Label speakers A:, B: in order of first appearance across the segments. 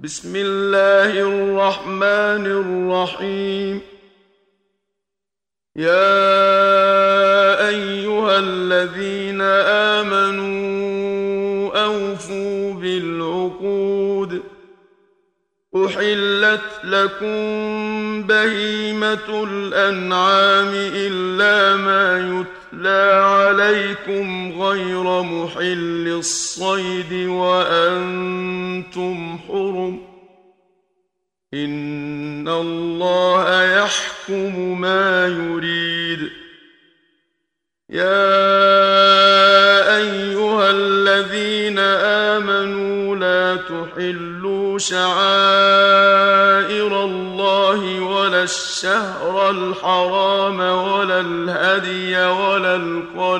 A: بسم الله الرحمن الرحيم. يا أيها الذين آمنوا أوفوا بالعقود. أحلت لكم بهيمة الأنعام إلا ما يتلى عليكم غير محل الصيد وأنتم حرم. إن الله يحكم ما يريد. يا أيها الذين آمنوا لا تحلوا شعائر الشهر الحرام ولا الهدي ولا القلائد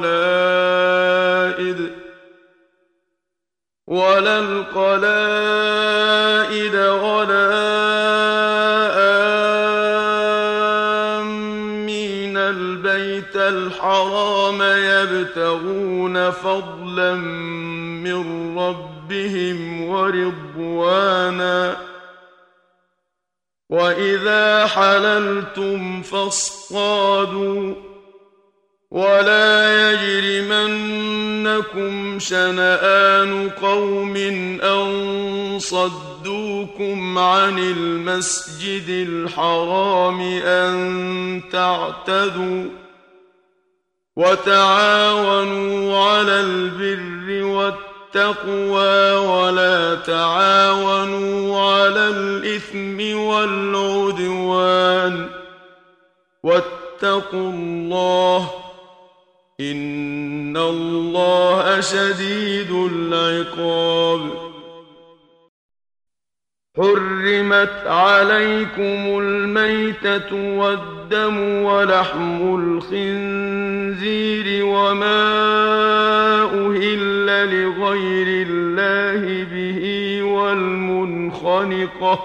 A: ولا القلائد ولا آمين. البيت الحرام يبتغون فضلا من ربهم ورضوانا واذا حللتم فاصطادوا ولا يجرمنكم شنآن قوم أن صدوكم عن المسجد الحرام أن تعتدوا وتعاونوا على البر والتقوى ولا تعاونوا على الإثم والعدوان واتقوا الله إن الله شديد العقاب حرمت عليكم الميته والدم ولحم الخنزير وما أهل لغير الله به والمنخنقه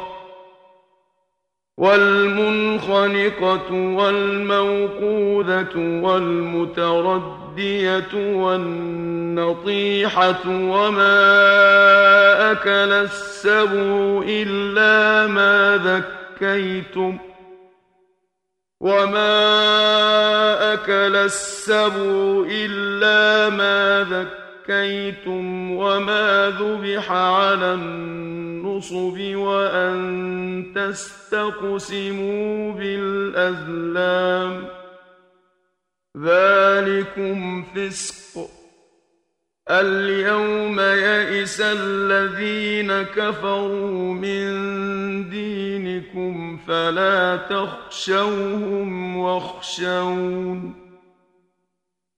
A: والمنخنقة والموقوذة والمتردية والنطيحة وما أكل السبع إلا ما ذكيتم وما أكل السبع إلا ما ذكيتم وما ذبح على النصب وأن تستقسموا بالأزلام ذلكم فسق. اليوم يئس الذين كفروا من دينكم فلا تخشوهم واخشون.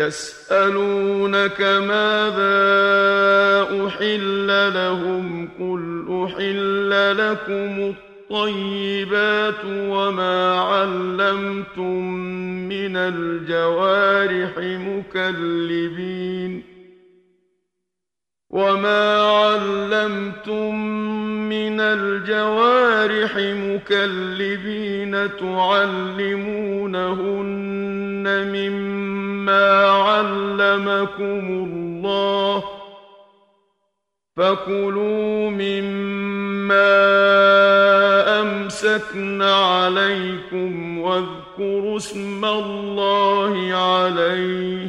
A: يسألونك ماذا أحل لهم قل أحل لكم الطيبات وما علمتم من الجوارح مكلبين وما علمتم من الجوارح مكلبين تعلمونهن مما علمكم الله فكلوا مما امسكن عليكم واذكروا اسم الله عليه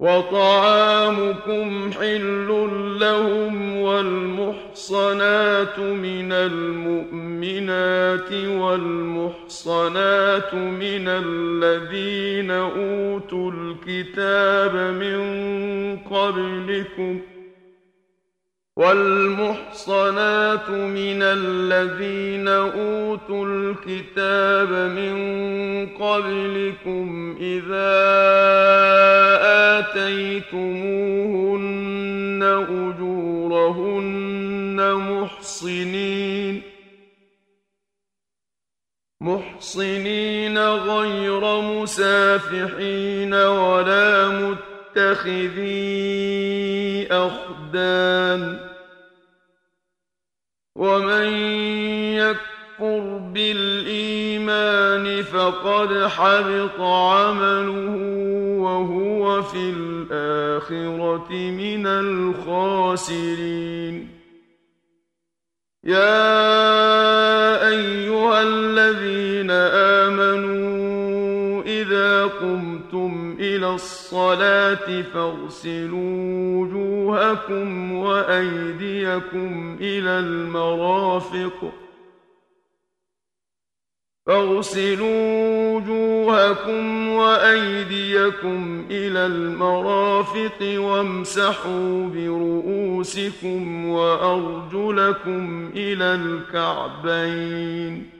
A: وطعامكم حل لهم والمحصنات من المؤمنات والمحصنات من الذين أوتوا الكتاب من قبلكم ۖ والمحصنات من الذين أوتوا الكتاب من قبلكم إذا آتيتموهن أجورهن محصنين محصنين غير مسافحين ولا متخذي أخدان. ومن يكفر بالإيمان فقد حبط عمله وهو في الآخرة من الخاسرين. يا أيها الذين آمنوا إذا قمتم إلى الصلاة فاغسلوا وجوهكم وأيديكم إلى المرافق. فاغسلوا وجوهكم وأيديكم إلى المرافق وامسحوا برؤوسكم وأرجلكم إلى الكعبين.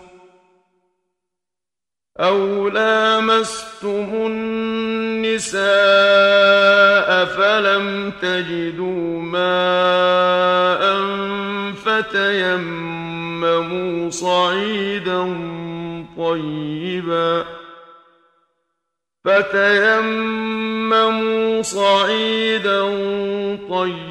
A: أو لامستم النساء فلم تجدوا ماء فتيمموا صعيدا طيبا فتيمموا صعيدا طيبا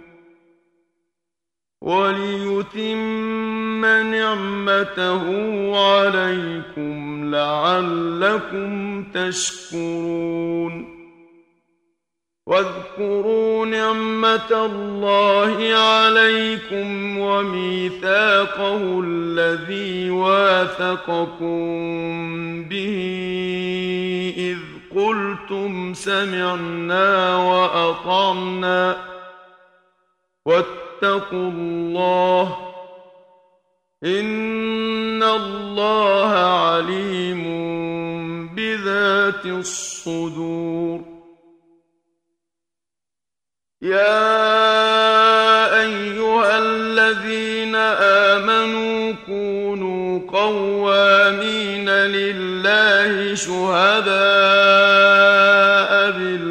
A: وليتم نعمته عليكم لعلكم تشكرون. واذكروا نعمة الله عليكم وميثاقه الذي واثقكم به. إذ قلتم سمعنا واتقوا الله إن الله عليم بذات الصدور. يا أيها الذين آمنوا كونوا قوامين لله شهداء بالقسط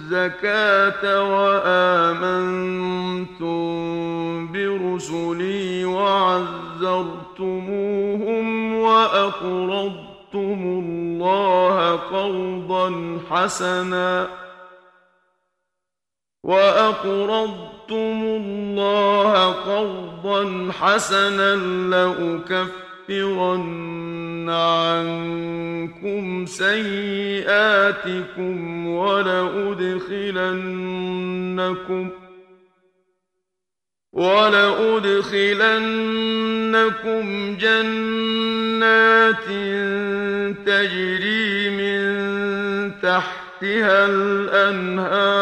A: وآمنتم برسلي وعزرتموهم وأقرضتم الله قرضا حسنا وأقرضتم الله قرضا حسنا لأكفر لأكفرن عنكم سيئاتكم ولأدخلنكم ولأدخلنكم جنات تجري من تحتها الأنهار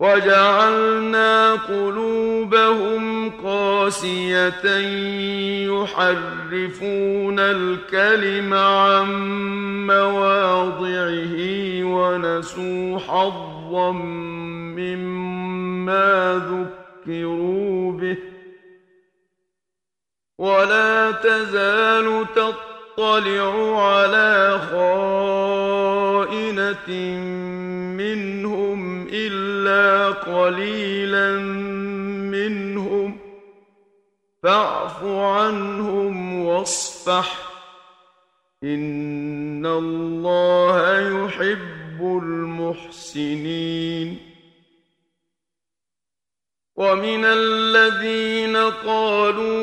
A: وجعلنا قلوبهم قاسية يحرفون الكلم عن مواضعه ونسوا حظا مما ذكروا به. ولا تزال تطلع على خائنة منهم إلا قليلا منهم فاعف عنهم واصفح إن الله يحب المحسنين ومن الذين قالوا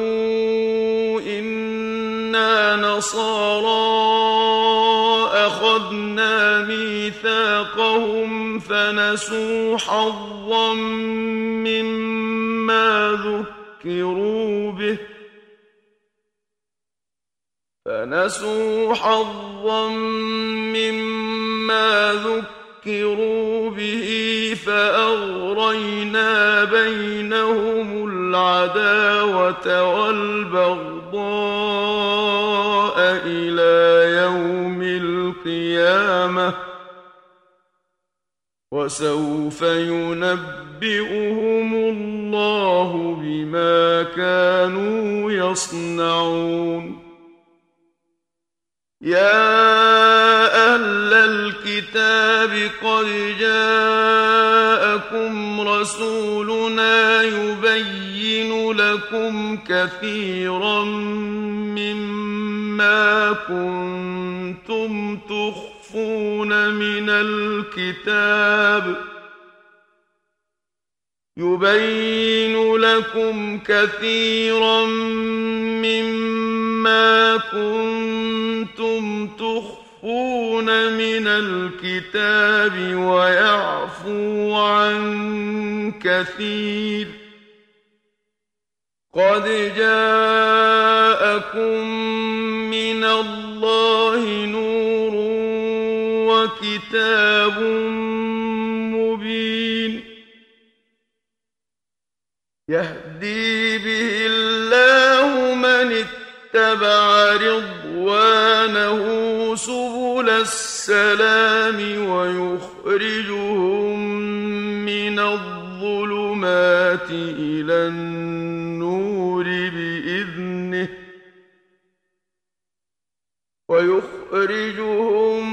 A: إنا نصارى ميثاقهم فنسوا حظا مما ذكروا به فنسوا حظا مما ذكروا به فأغرينا بينهم العداوة والبغضاء إلى يوم القيامة وسوف ينبئهم الله بما كانوا يصنعون. يا أهل الكتاب قد جاءكم رسولنا يبين لكم كثيرا مما كنتم تخفون. من الكتاب يبين لكم كثيرا مما كنتم تخفون من الكتاب ويعفو عن كثير قد جاءكم من الله نور وكتاب يهدي به الله من اتبع رضوانه سبل السلام ويخرجهم من الظلمات إلى النور بإذنه ويخرجهم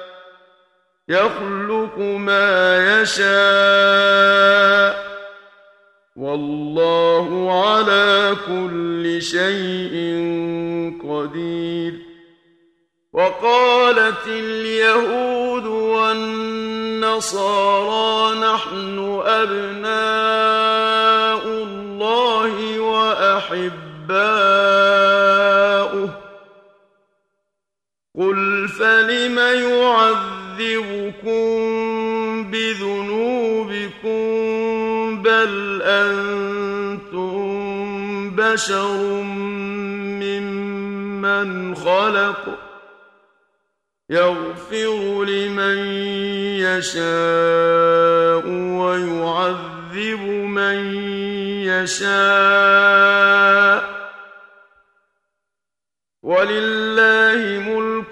A: يخلق ما يشاء. والله على كل شيء قدير. وقالت اليهود والنصارى نحن أبناء الله وأحباؤه. قل فلم يعذبكم بذنوبكم بل أنتم بشر ممن خلق يغفر لمن يشاء ويعذب من يشاء ولله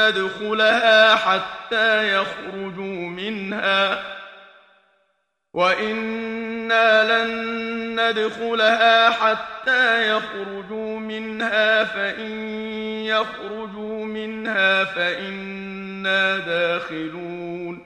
A: ندخلها حتى يخرجوا منها. وإنا لن ندخلها حتى يخرجوا منها فإن يخرجوا منها فإنا داخلون.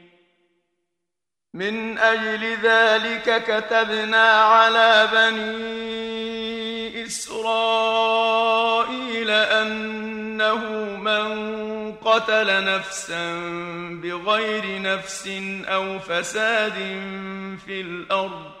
A: من أجل ذلك كتبنا على بني إسرائيل أنه من قتل نفسا بغير نفس أو فساد في الأرض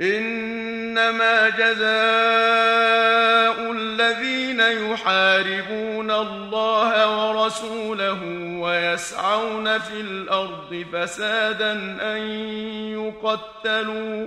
A: إنما جزاء الذين يحاربون الله ورسوله ويسعون في الأرض فسادا أن يقتلوا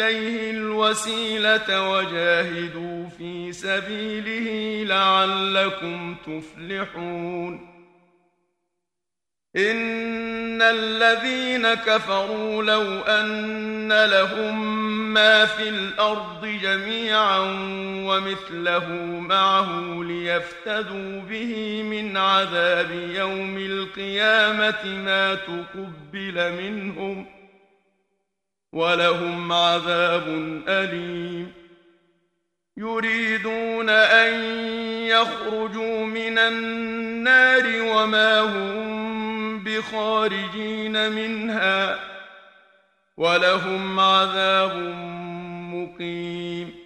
A: إليه الوسيلة وجاهدوا في سبيله لعلكم تفلحون. إن الذين كفروا لو أن لهم ما في الأرض جميعا ومثله معه ليفتدوا به من عذاب يوم القيامة ما تقبل منهم ولهم عذاب أليم. يريدون أن يخرجوا من النار وما هم بخارجين منها ولهم عذاب مقيم.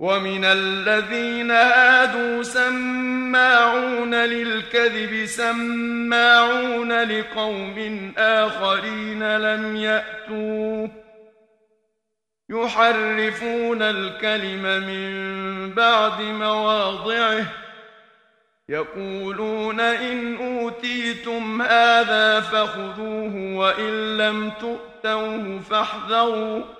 A: ومن الذين هادوا سماعون للكذب سماعون لقوم آخرين لم يأتوا. يحرفون الكلم من بعد مواضعه. يقولون إن أوتيتم هذا فخذوه وإن لم تؤتوه فاحذروا.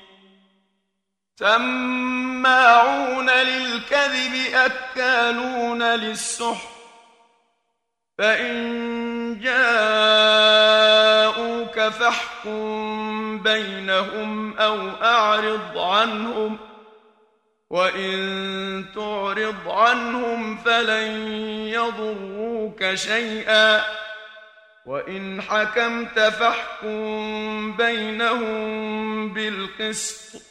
A: سماعون للكذب أكالون للسحر. فإن جاءوك فاحكم بينهم أو أعرض عنهم وإن تعرض عنهم فلن يضروك شيئا. وإن حكمت فاحكم بينهم بالقسط.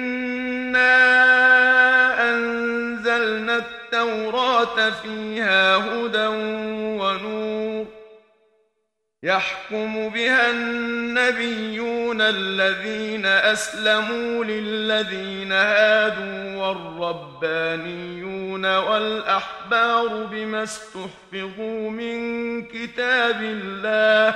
A: التوراة فيها هدى ونور. يحكم بها النبيون الذين أسلموا للذين هادوا والربانيون والأحبار بما استحفظوا من كتاب الله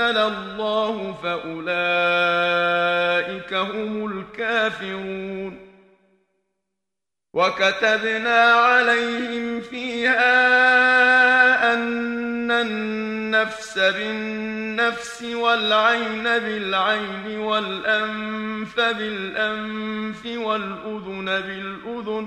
A: أنزل الله فأولئك هم الكافرون. وكتبنا عليهم فيها أن النفس بالنفس والعين بالعين والأنف بالأنف والأذن بالأذن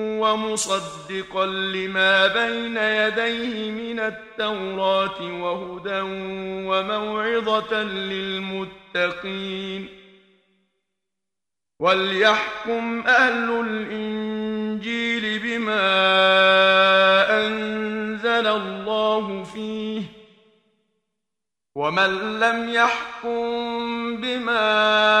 A: ومصدقا لما بين يديه من التوراة وهدى وموعظة للمتقين وليحكم أهل الإنجيل بما أنزل الله فيه ومن لم يحكم بما انزل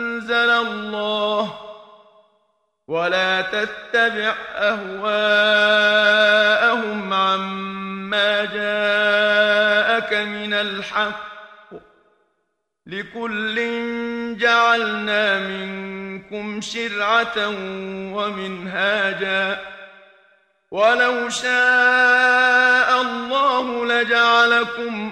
A: ولا تتبع أهواءهم عما جاءك من الحق لكل جعلنا منكم شرعة ومنهاجا ولو شاء الله لجعلكم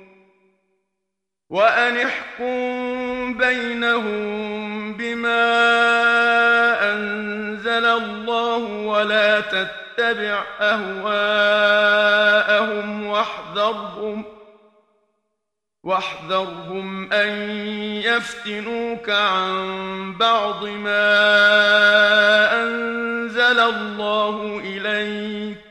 A: وأن احكم بينهم بما أنزل الله ولا تتبع أهواءهم واحذرهم واحذرهم أن يفتنوك عن بعض ما أنزل الله إليك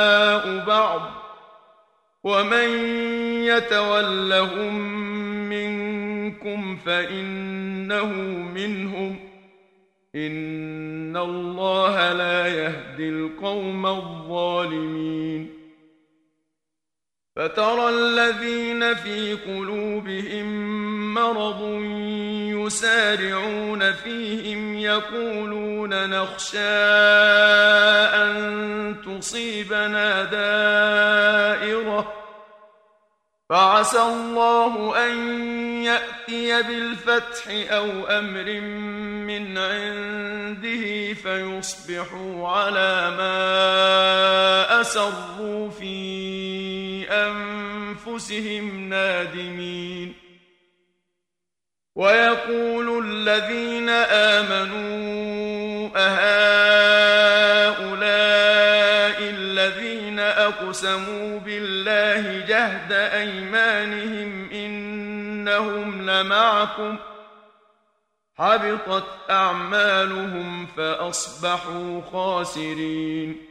A: ومن يتولهم منكم فانه منهم ان الله لا يهدي القوم الظالمين فترى الذين في قلوبهم مرض يسارعون فيهم يقولون نخشى أن تصيبنا دائرة فعسى الله أن يأتي بالفتح أو أمر من عنده فيصبحوا على ما أسروا في أنفسهم نادمين. ويقول الذين آمنوا أهؤلاء أقسموا بالله جهد أيمانهم إنهم لمعكم حبطت أعمالهم فأصبحوا خاسرين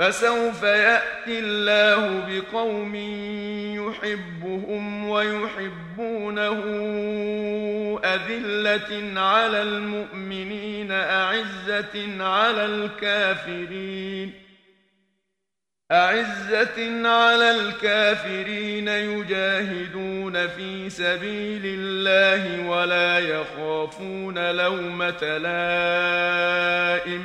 A: فسوف يأتي الله بقوم يحبهم ويحبونه أذلة على المؤمنين أعزة على الكافرين. أعزة على الكافرين يجاهدون في سبيل الله ولا يخافون لومة لائم.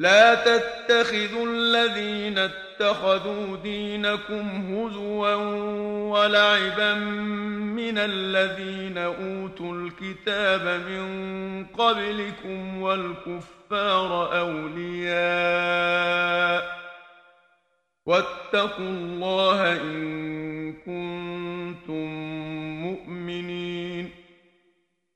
A: لا تتخذوا الذين اتخذوا دينكم هزوا ولعبا من الذين أوتوا الكتاب من قبلكم والكفار أولياء واتقوا الله إن كنتم مؤمنين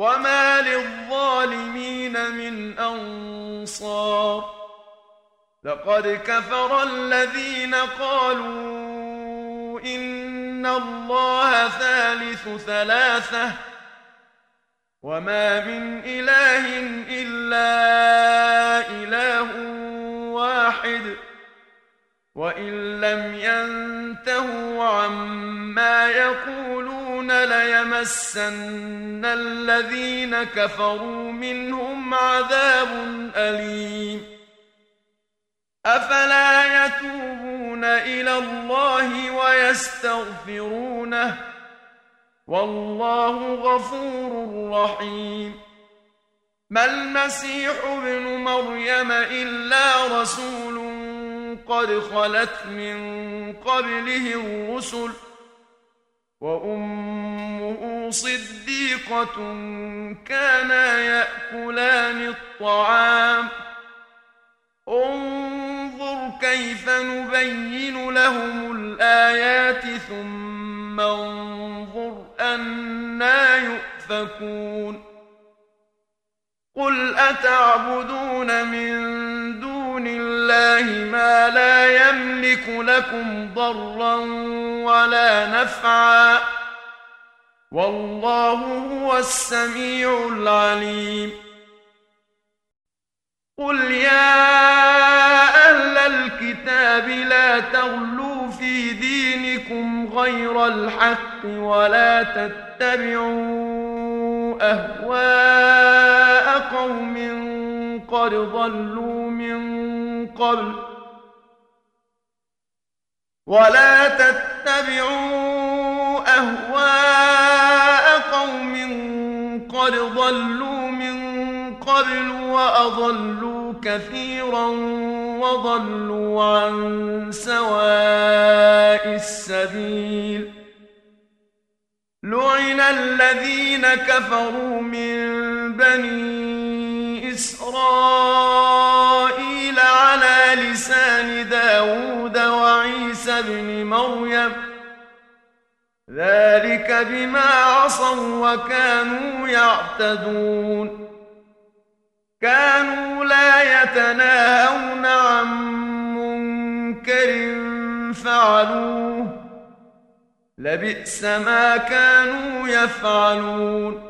A: وما للظالمين من أنصار لقد كفر الذين قالوا إن الله ثالث ثلاثة وما من إله إلا إله واحد وإن لم ينتهوا عما يقولون ليمسن الذين كفروا منهم عذاب أليم أفلا يتوبون إلى الله ويستغفرونه والله غفور رحيم ما المسيح ابن مريم إلا رسول قد خلت من قبله الرسل وأمه صديقة كانا يأكلان الطعام. انظر كيف نبين لهم الآيات ثم انظر أنا يؤفكون. قل أتعبدون من دون الله ما لا يملك لكم ضرا ولا نفعا والله هو السميع العليم. قل يا أهل الكتاب لا تغلوا في دينكم غير الحق ولا تتبعوا أهواء قوم قد ضلوا من قبل ولا تتبعوا أهواء قوم قد ضلوا من قبل وأضلوا كثيرا وضلوا عن سواء السبيل لعن الذين كفروا من بني إسرائيل على لسان داود وعيسى بن مريم. ذلك بما عصوا وكانوا يعتدون. كانوا لا يتناهون عن منكر فعلوه. لبئس ما كانوا يفعلون.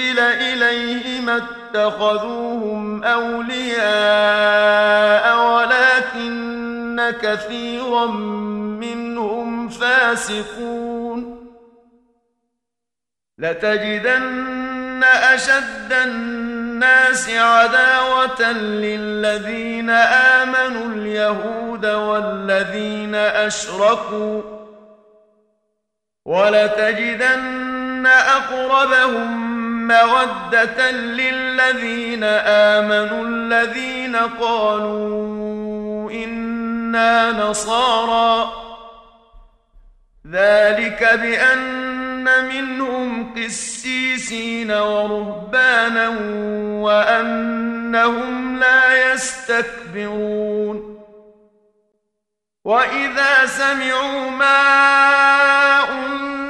A: أنزل اليه ما اتخذوهم أولياء ولكن كثيرا منهم فاسقون. لتجدن أشد الناس عداوة للذين آمنوا اليهود والذين أشركوا. ولتجدن أقربهم مودة للذين آمنوا الذين قالوا إنا نصارى. ذلك بأن منهم قسيسين ورهبانا وأنهم لا يستكبرون. وإذا سمعوا ما أنزل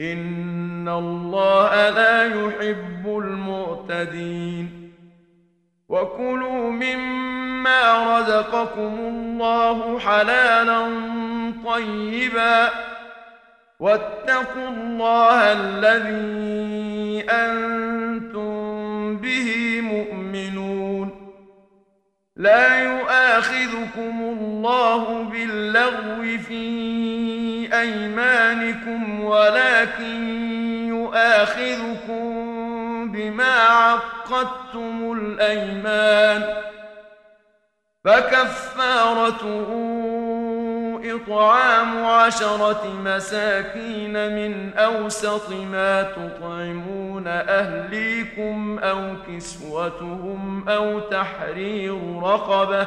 A: إن الله لا يحب المعتدين وكلوا مما رزقكم الله حلالا طيبا واتقوا الله الذي أنتم به مؤمنون لا يؤاخذكم الله باللغو في أيمانكم ولكن يؤاخذكم بما عقدتم الأيمان فكفارته إطعام عشرة مساكين من أوسط ما تطعمون أهليكم أو كسوتهم أو تحرير رقبة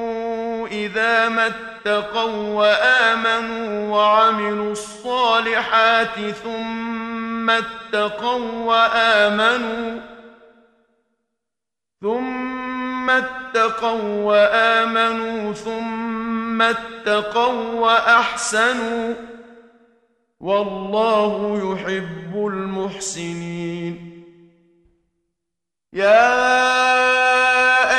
A: إذا ما اتقوا وآمنوا وعملوا الصالحات ثم اتقوا وآمنوا ثم اتقوا وآمنوا ثم اتقوا وأحسنوا والله يحب المحسنين. يا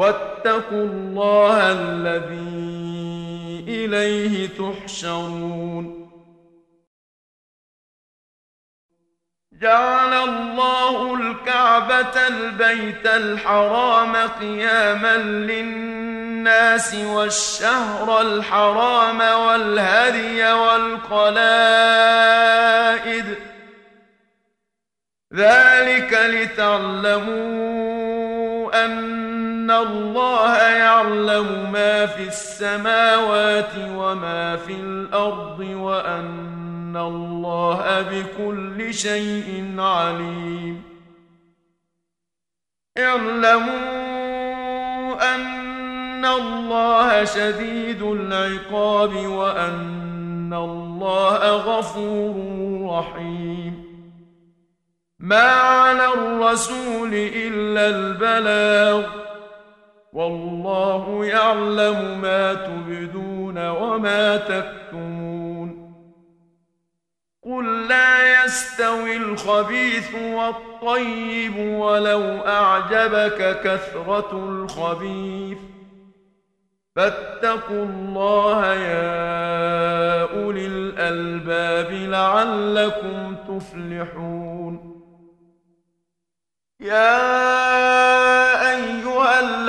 A: واتقوا الله الذي إليه تحشرون. جعل الله الكعبة البيت الحرام قياما للناس والشهر الحرام والهدي والقلائد. ذلك لتعلموا أن ان الله يعلم ما في السماوات وما في الأرض وان الله بكل شيء عليم. اعلموا ان الله شديد العقاب وان الله غفور رحيم. ما على الرسول الا البلاغ والله يعلم ما تبدون وما تكتمون. قل لا يستوي الخبيث والطيب ولو أعجبك كثرة الخبيث. فاتقوا الله يا أولي الألباب لعلكم تفلحون. يا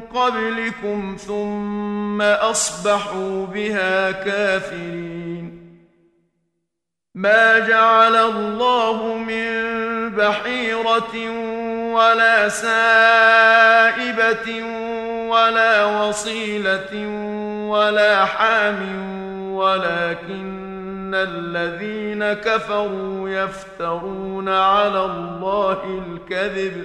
A: قبلكم ثم أصبحوا بها كافرين. ما جعل الله من بحيرة ولا سائبة ولا وصيلة ولا حام ولكن الذين كفروا يفترون على الله الكذب.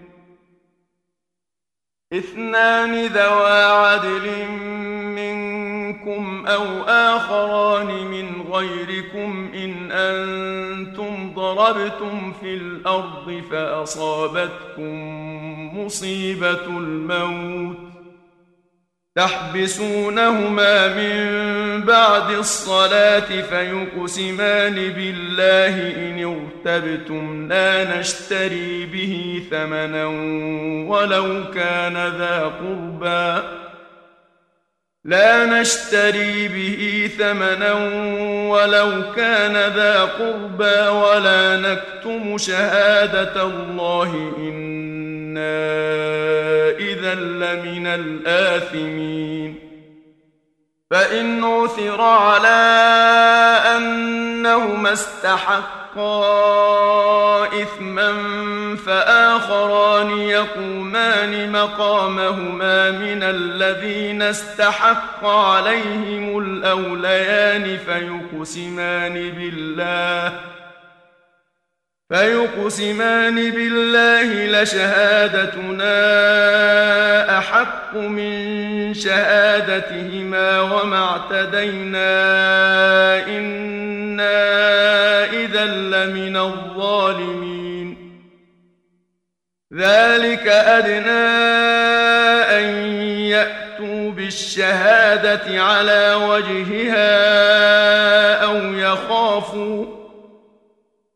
A: اثنان ذوا عدل منكم أو آخران من غيركم إن أنتم ضربتم في الأرض فأصابتكم مصيبة الموت تحبسونهما من بعد الصلاة فيقسمان بالله إن ارتبتم لا نشتري به ثمنا ولو كان ذا قربى. لا نشتري به ثمنا ولو كان ذا قربى ولا نكتم شهادة الله إنا إذا لمن الآثمين فإن عثر على أنهما استحقا إثما فآخران يقومان مقامهما من الذين استحق عليهم الأوليان فيقسمان بالله فيقسمان بالله لشهادتنا أحق من شهادتهما وما اعتدينا. إنا إذا لمن الظالمين. ذلك أدنى أن يأتوا بالشهادة على وجهها أو يخافوا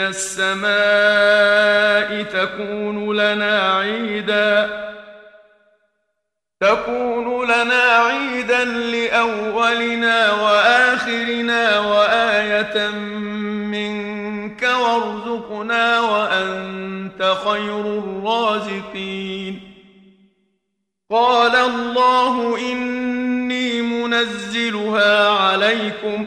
A: السماء تكون لنا عيدا تكون لنا عيدا لأولنا وآخرنا وآية منك وارزقنا وأنت خير الرازقين. قال الله إني منزلها عليكم